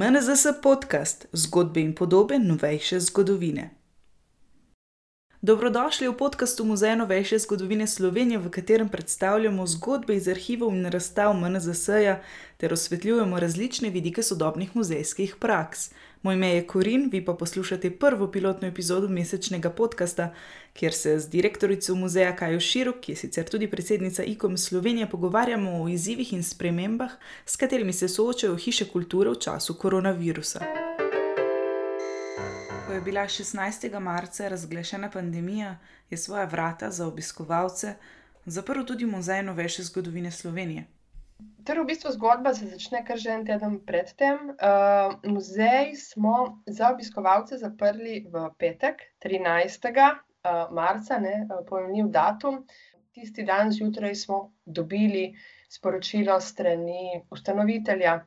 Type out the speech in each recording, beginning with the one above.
MNZS podcast, zgodbe in podobe novejše zgodovine. Dobrodošli v podkastu Muzeja novejše zgodovine Slovenije, v katerem predstavljamo zgodbe iz arhivov in razstav MNZS-ja ter osvetljujemo različne vidike sodobnih muzejskih praks. Moj ime je Korin, vi pa poslušate prvo pilotno epizodo mesečnega podcasta, kjer se z direktorico muzeja Kajo Širok, ki je sicer tudi predsednica IKOM Slovenije, pogovarjamo o izzivih in spremembah, s katerimi se soočajo hiše kulture v času koronavirusa. Ko je bila 16. marca razglašena pandemija, je svoja vrata za obiskovalce zaprl tudi Muzej novejše zgodovine Slovenije. Torej, v bistvu zgodba se začne kar že en teden predtem. Uh, muzej smo za obiskovalce zaprli v petek, 13. Uh, marca, ne, pojemljiv datum. Tisti dan zjutraj smo dobili sporočilo strani ustanovitelja,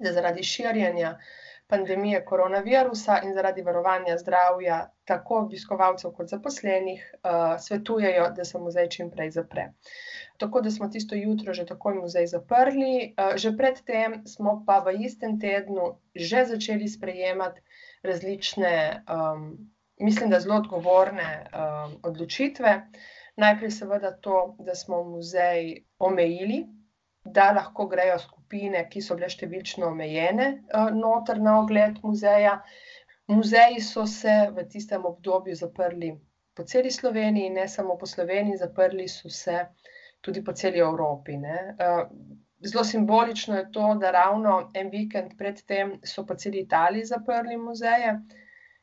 da zaradi širjenja pandemije koronavirusa in zaradi varovanja zdravja tako obiskovalcev kot zaposlenih, uh, svetujejo, da se muzej čim prej zapre. Tako da smo tisto jutro že takoj muzej zaprli, uh, že predtem smo pa v istem tednu že začeli sprejemati različne, um, mislim, da zelo odgovorne um, odločitve. Najprej, seveda, to, da smo muzej omejili, da lahko grejo skupine, ki so bile številčno omejene, uh, noter na ogled muzeja. Muzeji so se v tistem obdobju zaprli po celi Sloveniji, ne samo po Sloveniji, zaprli so se tudi po celi Evropi. Ne. Zelo simbolično je to, da ravno en vikend predtem so po celi Italiji zaprli muzeje.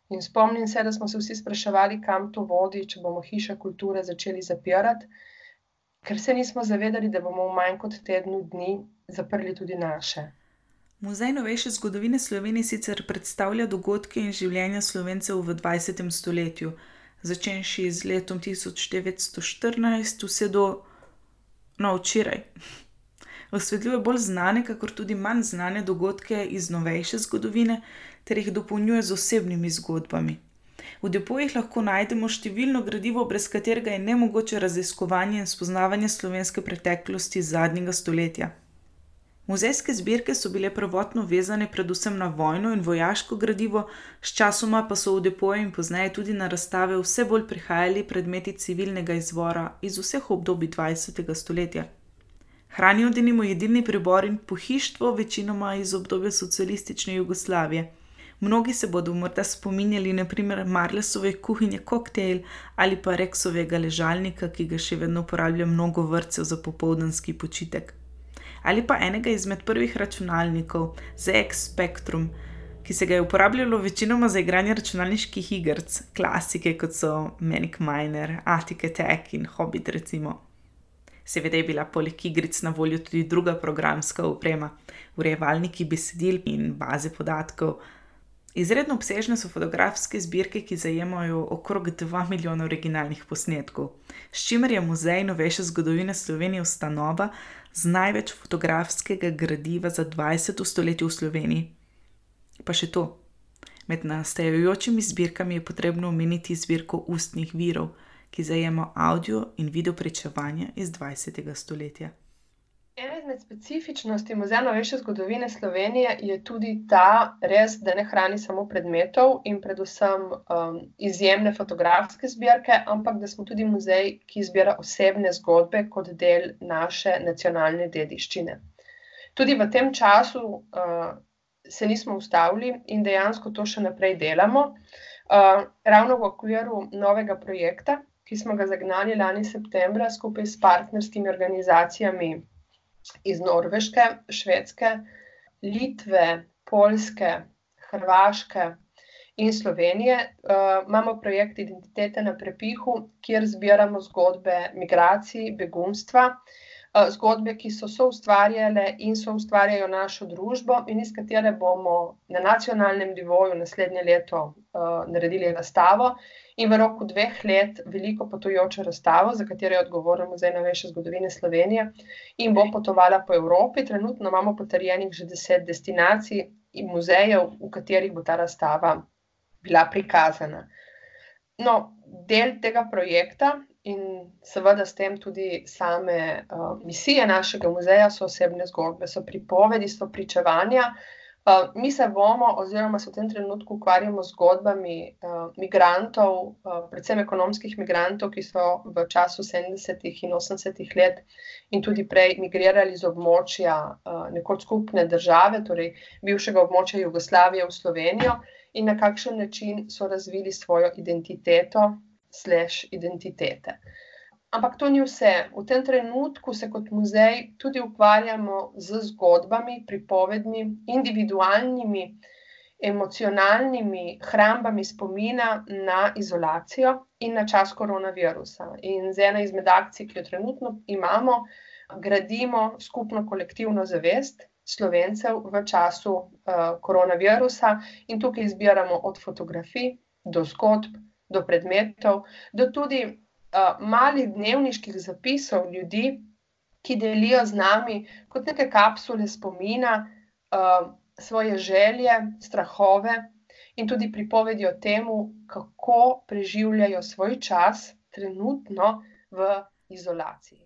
In spomnim se, da smo se vsi spraševali, kam to vodi, če bomo hiše kulture začeli zapirati, ker se nismo zavedali, da bomo v manj kot tednu dni zaprli tudi naše. Muzej novejše zgodovine Slovenije sicer predstavlja dogodke in življenja slovencev v 20. stoletju, začenši z letom 1914 vse do no, včeraj. Osvetljuje bolj znane, kakor tudi manj znane dogodke iz novejše zgodovine, ter jih dopolnjuje z osebnimi zgodbami. V depojih lahko najdemo številno gradivo, brez katerega je nemogoče raziskovanje in spoznavanje slovenske preteklosti zadnjega stoletja. Muzejske zbirke so bile prvotno vezane predvsem na vojno in vojaško gradivo, sčasoma pa so v depoje in pozneje tudi na razstave vse bolj prihajali predmeti civilnega izvora iz vseh obdobij 20. stoletja. Hranijo denimo jedilni pribor in pohištvo, večinoma iz obdobja socialistične Jugoslavije. Mnogi se bodo morda spominjali naprimer Marlesove kuhinje koktejl ali pa Reksovega ležalnika, ki ga še vedno uporablja mnogo vrtcev za popoldanski počitek ali pa enega izmed prvih računalnikov, ZX Spectrum, ki se ga je uporabljalo večinoma za igranje računalniških iger, klasike kot so Manic Miner, Attic Attack in Hobbit. Recimo. Seveda je bila poleg igric na voljo tudi druga programska oprema, urejevalniki besedil in baze podatkov. Izredno obsežne so fotografske zbirke, ki zajemajo okrog 2 milijona originalnih posnetkov, s čimer je Muzej novejše zgodovine Slovenije ustanova z največ fotografskega gradiva za 20. stoletje v Sloveniji. Pa še to. Med nastajajočimi zbirkami je potrebno omeniti zbirko ustnih virov, ki zajema audio in video prečevanja iz 20. stoletja. Ena izmed specifičnosti Muzeja novejše zgodovine Slovenije je tudi ta, res, da ne hrani samo predmetov in predvsem um, izjemne fotografske zbirke, ampak da smo tudi muzej, ki zbira osebne zgodbe kot del naše nacionalne dediščine. Tudi v tem času uh, se nismo ustavili in dejansko to še naprej delamo. Uh, ravno v okviru novega projekta, ki smo ga zagnali lani septembra skupaj s partnerskimi organizacijami iz Norveške, Švedske, Litve, Poljske, Hrvaške in Slovenije. Uh, imamo projekt Identitete na prepihu, kjer zbiramo zgodbe migracij, begunstva, uh, zgodbe, ki so so ustvarjale in so ustvarjajo našo družbo, in iz katere bomo na nacionalnem nivoju naslednje leto uh, naredili razstavo in v roku dveh let veliko potujočo razstavo, za katero je odgovoren Muzej novejše zgodovine Slovenije in bo potovala po Evropi. Trenutno imamo potrjenih že deset destinacij in muzejev, v katerih bo ta razstava bila prikazana. No, del tega projekta in seveda s tem tudi same uh, misije našega muzeja so osebne zgodbe, so pripovedi, so pričevanja. mi se bomo, oziroma se v tem trenutku ukvarjamo z zgodbami uh, migrantov, uh, predvsem ekonomskih migrantov, ki so v času 70. in 80. let in tudi prej migrirali z območja uh, nekoč skupne države, torej bivšega območja Jugoslavije v Slovenijo, in na kakšen način so razvili svojo identiteto, slash identitete. Ampak to ni vse. V tem trenutku se kot muzej tudi ukvarjamo z zgodbami, pripovedmi, individualnimi, emocionalnimi hrambami spomina na izolacijo in na čas koronavirusa. In z ena izmed akcij, ki jo trenutno imamo, gradimo skupno kolektivno zavest. Slovencev v času uh, koronavirusa, in tukaj izbiramo od fotografij do zgodb, do predmetov, do tudi uh, malih dnevniških zapisov ljudi, ki delijo z nami kot neke kapsule spomina, uh, svoje želje, strahove in tudi pripovedi o tem, kako preživljajo svoj čas trenutno v izolaciji.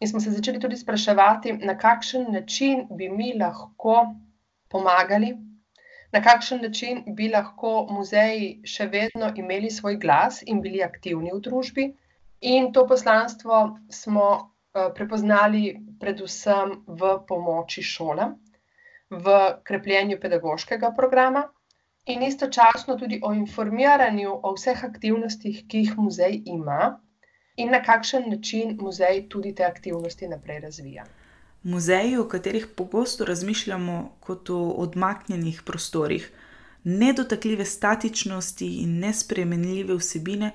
In smo se začeli tudi spraševati, na kakšen način bi mi lahko pomagali, na kakšen način bi lahko muzeji še vedno imeli svoj glas in bili aktivni v družbi. In to poslanstvo smo uh, prepoznali predvsem v pomoči šolam, v krepljenju pedagoškega programa in istočasno tudi o informiranju o vseh aktivnostih, ki jih muzej ima in na kakšen način muzej tudi te aktivnosti naprej razvija. Muzeji, o katerih pogosto razmišljamo kot o odmaknjenih prostorih, nedotakljive statičnosti in nespremenljive vsebine,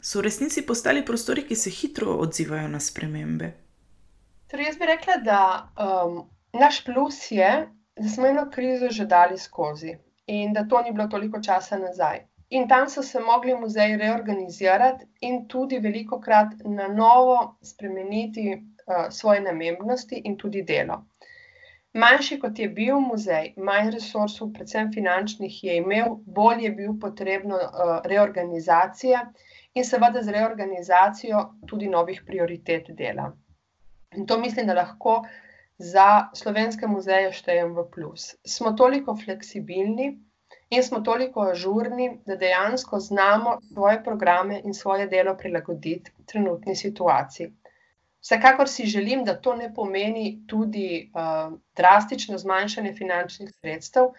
so v resnici postali prostori, ki se hitro odzivajo na spremembe. Torej, jaz bi rekla, da um, naš plus je, da smo eno krizo že dali skozi in da to ni bilo toliko časa nazaj. In tam so se mogli muzeji reorganizirati in tudi veliko krat na novo spremeniti svoje namembnosti in tudi delo. Manjši kot je bil muzej, manj resursov, predvsem finančnih, je imel, bolj je bil potrebno uh, reorganizacija in seveda z reorganizacijo tudi novih prioritet dela. In to mislim, da lahko za slovenske muzeje štejem v plus. Smo toliko fleksibilni in smo toliko ažurni, da dejansko znamo svoje programe in svoje delo prilagoditi trenutni situaciji. Vsekakor si želim, da to ne pomeni tudi uh, drastično zmanjšanje finančnih sredstev,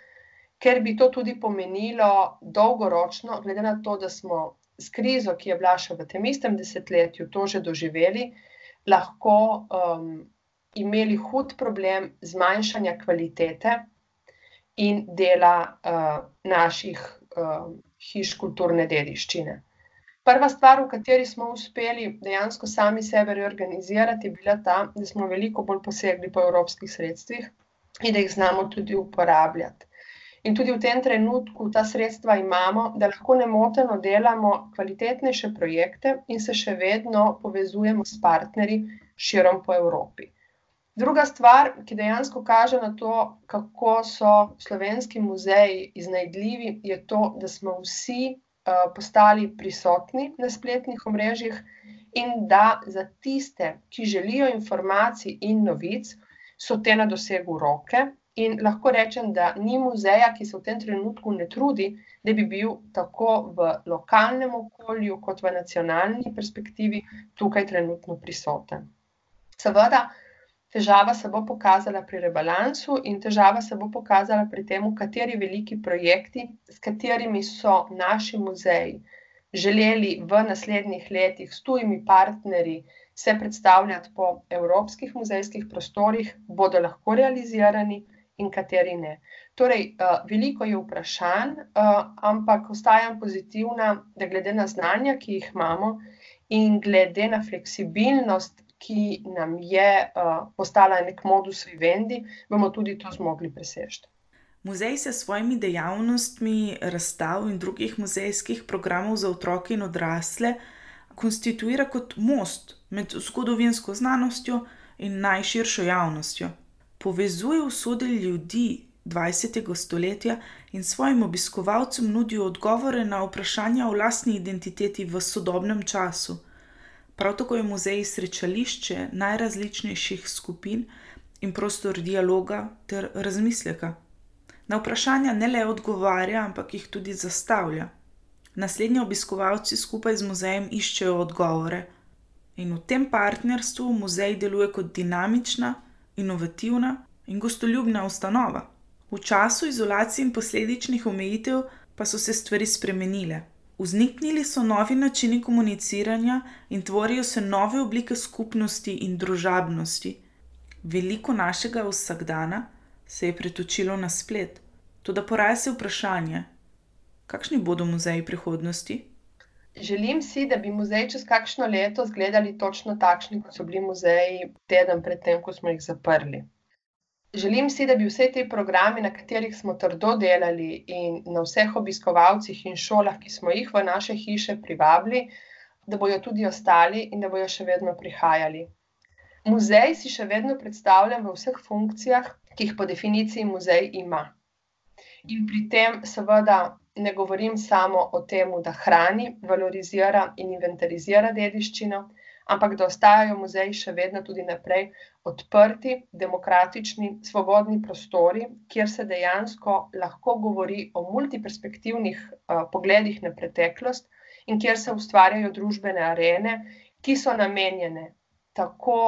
ker bi to tudi pomenilo dolgoročno, glede na to, da smo s krizo, ki je bila še v tem istem desetletju, to že doživeli, lahko um, imeli hud problem zmanjšanja kvalitete in dela uh, naših uh, hiš kulturne dediščine. Prva stvar, v kateri smo uspeli dejansko sami sebe reorganizirati, je bila ta, da smo veliko bolj posegli po evropskih sredstvih in da jih znamo tudi uporabljati. In tudi v tem trenutku ta sredstva imamo, da lahko nemoteno delamo kvalitetnejše projekte in se še vedno povezujemo s partnerji širom po Evropi. Druga stvar, ki dejansko kaže na to, kako so slovenski muzeji iznajdljivi, je to, da smo vsi postali prisotni na spletnih omrežjih in da za tiste, ki želijo informacij in novic, so te na dosegu roke In lahko rečem, da ni muzeja, ki se v tem trenutku ne trudi, da bi bil tako v lokalnem okolju, kot v nacionalni perspektivi tukaj trenutno prisoten. Seveda, težava se bo pokazala pri rebalansu in težava se bo pokazala pri tem, kateri veliki projekti, s katerimi so naši muzeji želeli v naslednjih letih s tujimi partnerji se predstavljati po evropskih muzejskih prostorih, bodo lahko realizirani in kateri ne. Torej, uh, veliko je vprašanj, uh, ampak ostajam pozitivna, da glede na znanja, ki jih imamo, in glede na fleksibilnost, ki nam je uh, postala nek modus vivendi, bomo tudi to zmogli preseči. Muzej se s svojimi dejavnostmi, razstav in drugih muzejskih programov za otroke in odrasle konstituira kot most med zgodovinsko znanostjo in najširšo javnostjo povezuje usode ljudi 20. stoletja in svojim obiskovalcem nudi odgovore na vprašanja o lastni identiteti v sodobnem času. Prav tako je muzej srečališče najrazličnejših skupin in prostor dialoga ter razmisleka. Na vprašanja ne le odgovarja, ampak jih tudi zastavlja. Naslednji obiskovalci skupaj z muzejem iščejo odgovore. In v tem partnerstvu muzej deluje kot dinamična, inovativna in gostoljubna ustanova. V času izolacije in posledičnih omejitev pa so se stvari spremenile. Vzniknili so novi načini komuniciranja in tvorijo se nove oblike skupnosti in družabnosti. Veliko našega vsakdana se je pretočilo na splet. Toda poraja se vprašanje, kakšni bodo muzeji prihodnosti? Želim si, da bi muzeji čez kakšno leto izgledali točno takšni, kot so bili muzeji teden pred tem, ko smo jih zaprli. Želim si, da bi vsi ti programi, na katerih smo trdo delali, in na vseh obiskovalcih in šolah, ki smo jih v naše hiše privabili, da bojo tudi ostali in da bojo še vedno prihajali. Muzej si še vedno predstavljam v vseh funkcijah, ki jih po definiciji muzej ima. In pri tem seveda ne govorim samo o tem, da hrani, valorizira in inventarizira dediščino, ampak da ostajajo muzeji še vedno tudi naprej odprti, demokratični, svobodni prostori, kjer se dejansko lahko govori o multiperspektivnih uh, pogledih na preteklost in kjer se ustvarjajo družbene arene, ki so namenjene tako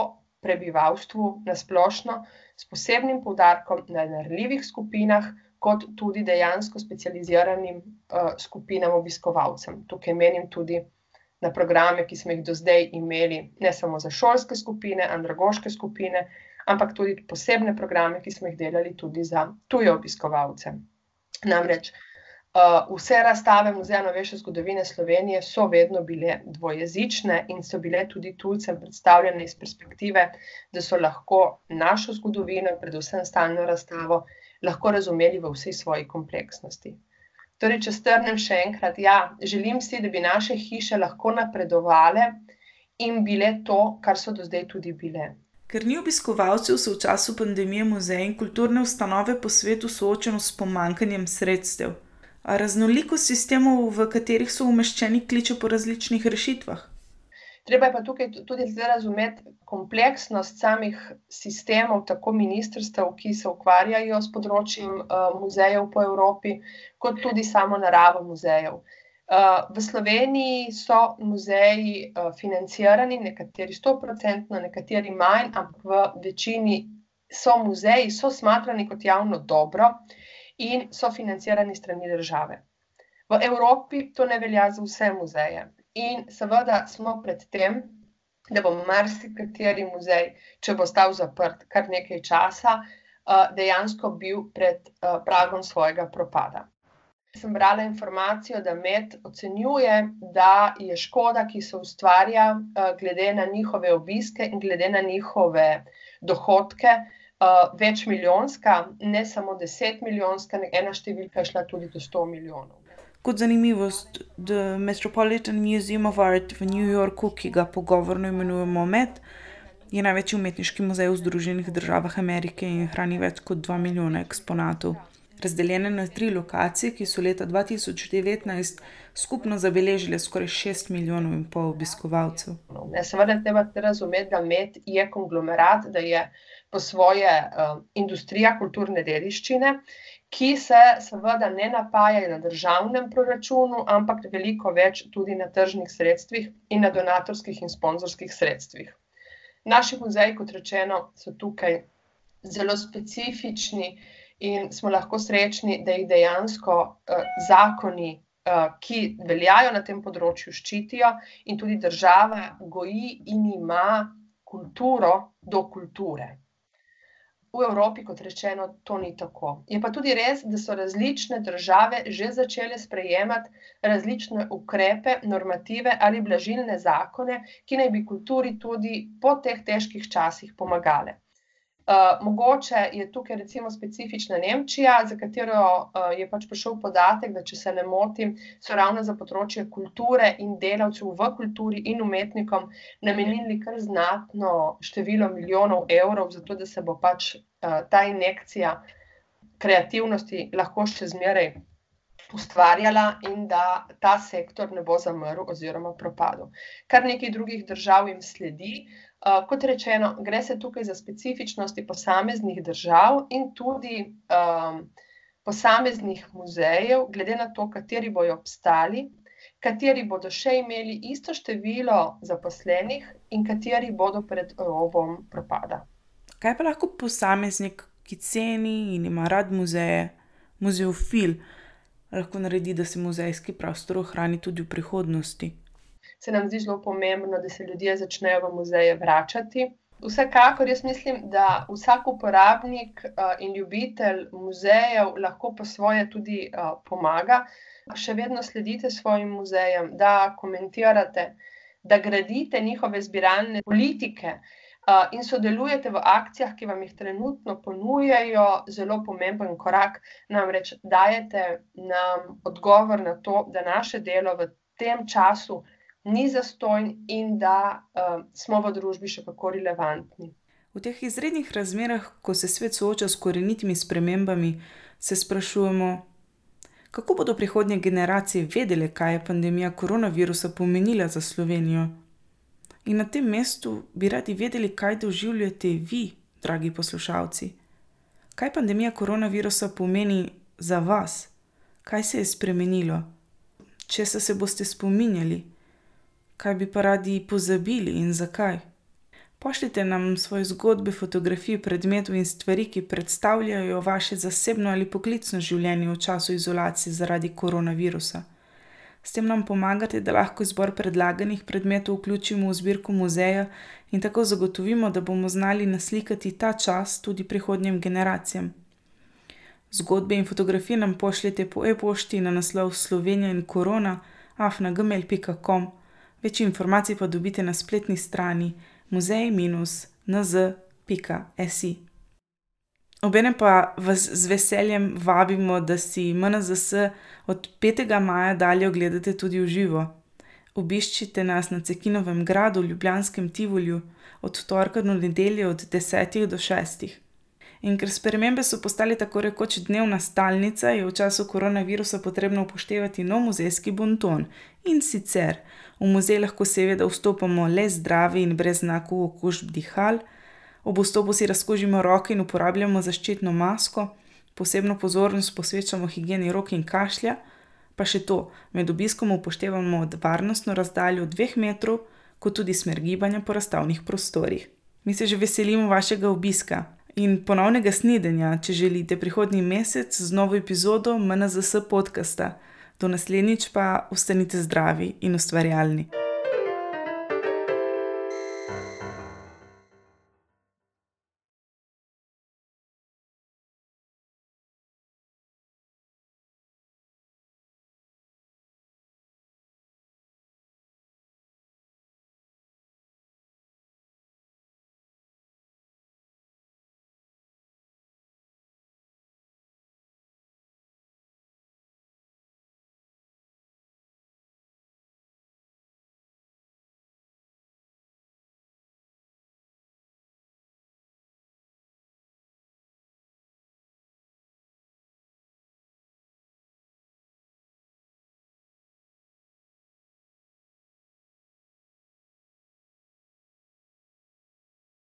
prebivalstvu na splošno, s posebnim poudarkom na narljivih skupinah, kot tudi dejansko specializiranim uh, skupinam obiskovalcem. Tukaj menim tudi na programe, ki smo jih do zdaj imeli, ne samo za šolske skupine, andragoške skupine, ampak tudi posebne programe, ki smo jih delali tudi za tuje obiskovalce. Namreč uh, vse razstave Muzeja novejše zgodovine Slovenije so vedno bile dvojezične in so bile tudi tujcem predstavljene iz perspektive, da so lahko našo zgodovino in predvsem stalno razstavo lahko razumeli v vsej svoji kompleksnosti. Torej, če strnem še enkrat, ja, želim si, da bi naše hiše lahko napredovale in bile to, kar so do zdaj tudi bile. Ker ni obiskovalcev, so v času pandemije muzeji in kulturne ustanove po svetu soočeni s pomankanjem sredstev. A raznolikost sistemov, v katerih so umeščeni, kliče po različnih rešitvah. Treba je pa tukaj tudi razumeti kompleksnost samih sistemov, tako ministrstev, ki se ukvarjajo s področjem uh, muzejev po Evropi, kot tudi samo naravo muzejev. Uh, v Sloveniji so muzeji uh, financirani, nekateri stoprocentno, nekateri manj, ampak v večini so muzeji, so smatrani kot javno dobro in so financirani strani države. V Evropi to ne velja za vse muzeje. In seveda smo pred tem, da bo marsikateri muzej, če bo stal zaprt kar nekaj časa, eh, dejansko bil pred eh, pragom svojega propada. Sem brala informacijo, da Med ocenjuje, da je škoda, ki se ustvarja, eh, glede na njihove obiske in glede na njihove dohodke, več milijonska, ne samo deset milijonska, ena številka je šla tudi do sto milijonov. Kot zanimivost, The Metropolitan Museum of Art v New Yorku, ki ga pogovorno imenujemo MET, je največji umetniški muzej v Združenih državah Amerike in hrani več kot 2 milijona eksponatov. Razdeljene na tri lokacije, ki so leta 2019 skupno zabeležile skoraj 6 milijonov in pol obiskovalcev. Ja, seveda, treba razumeti, da MET je konglomerat, da je po svoje uh, industrija kulturne dediščine ki se seveda ne napajajo na državnem proračunu, ampak veliko več tudi na tržnih sredstvih in na donatorskih in sponzorskih sredstvih. Naši muzeji, kot rečeno, so tukaj zelo specifični in smo lahko srečni, da jih dejansko uh, zakoni, uh, ki veljajo na tem področju, ščitijo in tudi država goji in ima kulturo do kulture. V Evropi, kot rečeno, to ni tako. Je pa tudi res, da so različne države že začele sprejemati različne ukrepe, normative ali blažilne zakone, ki naj bi kulturi tudi po teh težkih časih pomagale. Uh, mogoče je tukaj recimo specifična Nemčija, za katero uh, je pač prišel podatek, da če se ne motim, so ravno za področje kulture in delavcev v kulturi in umetnikom namenili kar znatno število milijonov evrov, zato da se bo pač uh, ta injekcija kreativnosti lahko še zmeraj ustvarjala in da ta sektor ne bo zamrl oziroma propadel. Kar nekaj drugih držav jim sledi. Uh, Uh, kot rečeno, gre se tukaj za specifičnosti posameznih držav in tudi um, posameznih muzejev, glede na to, kateri bojo obstali, kateri bodo še imeli isto število zaposlenih in kateri bodo pred robom propada. Kaj pa lahko posameznik, ki ceni in ima rad muzeje, muzeofil, lahko naredi, da se muzejski prostor ohrani tudi v prihodnosti? Se nam zdi zelo pomembno, da se ljudje začnejo v muzeje vračati. Vsekakor jaz mislim, da vsak uporabnik in ljubitelj muzejev lahko po svoje tudi pomaga. Še vedno sledite svojim muzejem, da komentirate, da gradite njihove zbiralne politike, in sodelujete v akcijah, ki vam jih trenutno ponujajo zelo pomemben korak. Namreč dajete nam odgovor na to, da naše delo v tem času ni zastonj in da smo v družbi še kako relevantni. V teh izrednih razmerah, ko se svet sooča s korenitimi spremembami, se sprašujemo, kako bodo prihodnje generacije vedele, kaj je pandemija koronavirusa pomenila za Slovenijo. In na tem mestu bi radi vedeli, kaj doživljate vi, dragi poslušalci. Kaj pandemija koronavirusa pomeni za vas? Kaj se je spremenilo? Česa se boste spominjali? Kaj bi pa radi pozabili in zakaj? Pošljite nam svoje zgodbe, fotografije predmetov in stvari, ki predstavljajo vaše zasebno ali poklicno življenje v času izolacije zaradi koronavirusa. S tem nam pomagate, da lahko izbor predlaganih predmetov vključimo v zbirko muzeja in tako zagotovimo, da bomo znali naslikati ta čas tudi prihodnjim generacijam. Zgodbe in fotografije nam pošljite po e-pošti na naslov Slovenija in korona afna gmail pika com. Več informacij pa dobite na spletni strani muzej minus nz pika si. Obenem pa vas z veseljem vabimo, da si MNZS od petega maja dalje ogledate tudi v živo. Obiščite nas na Cekinovem gradu v ljubljanskem Tivoliju od torka do nedelje od desetih do šestih. In ker spremembe so postale tako rekoč dnevna stalnica, je v času koronavirusa potrebno upoštevati nov muzejski bonton. In sicer: v muzej lahko seveda vstopamo le zdravi in brez znakov okužb dihal, ob vstopu si razkužimo roke in uporabljamo zaščitno masko, posebno pozornost posvečamo higieni rok in kašlja, pa še to, med obiskom upoštevamo varnostno razdaljo dveh metrov, kot tudi smer gibanja po razstavnih prostorih. Mi se že veselimo vašega obiska in ponovnega snidenja, če želite, prihodnji mesec z novo epizodo MNZS podcasta. Do naslednjič pa ostanite zdravi in ustvarjalni.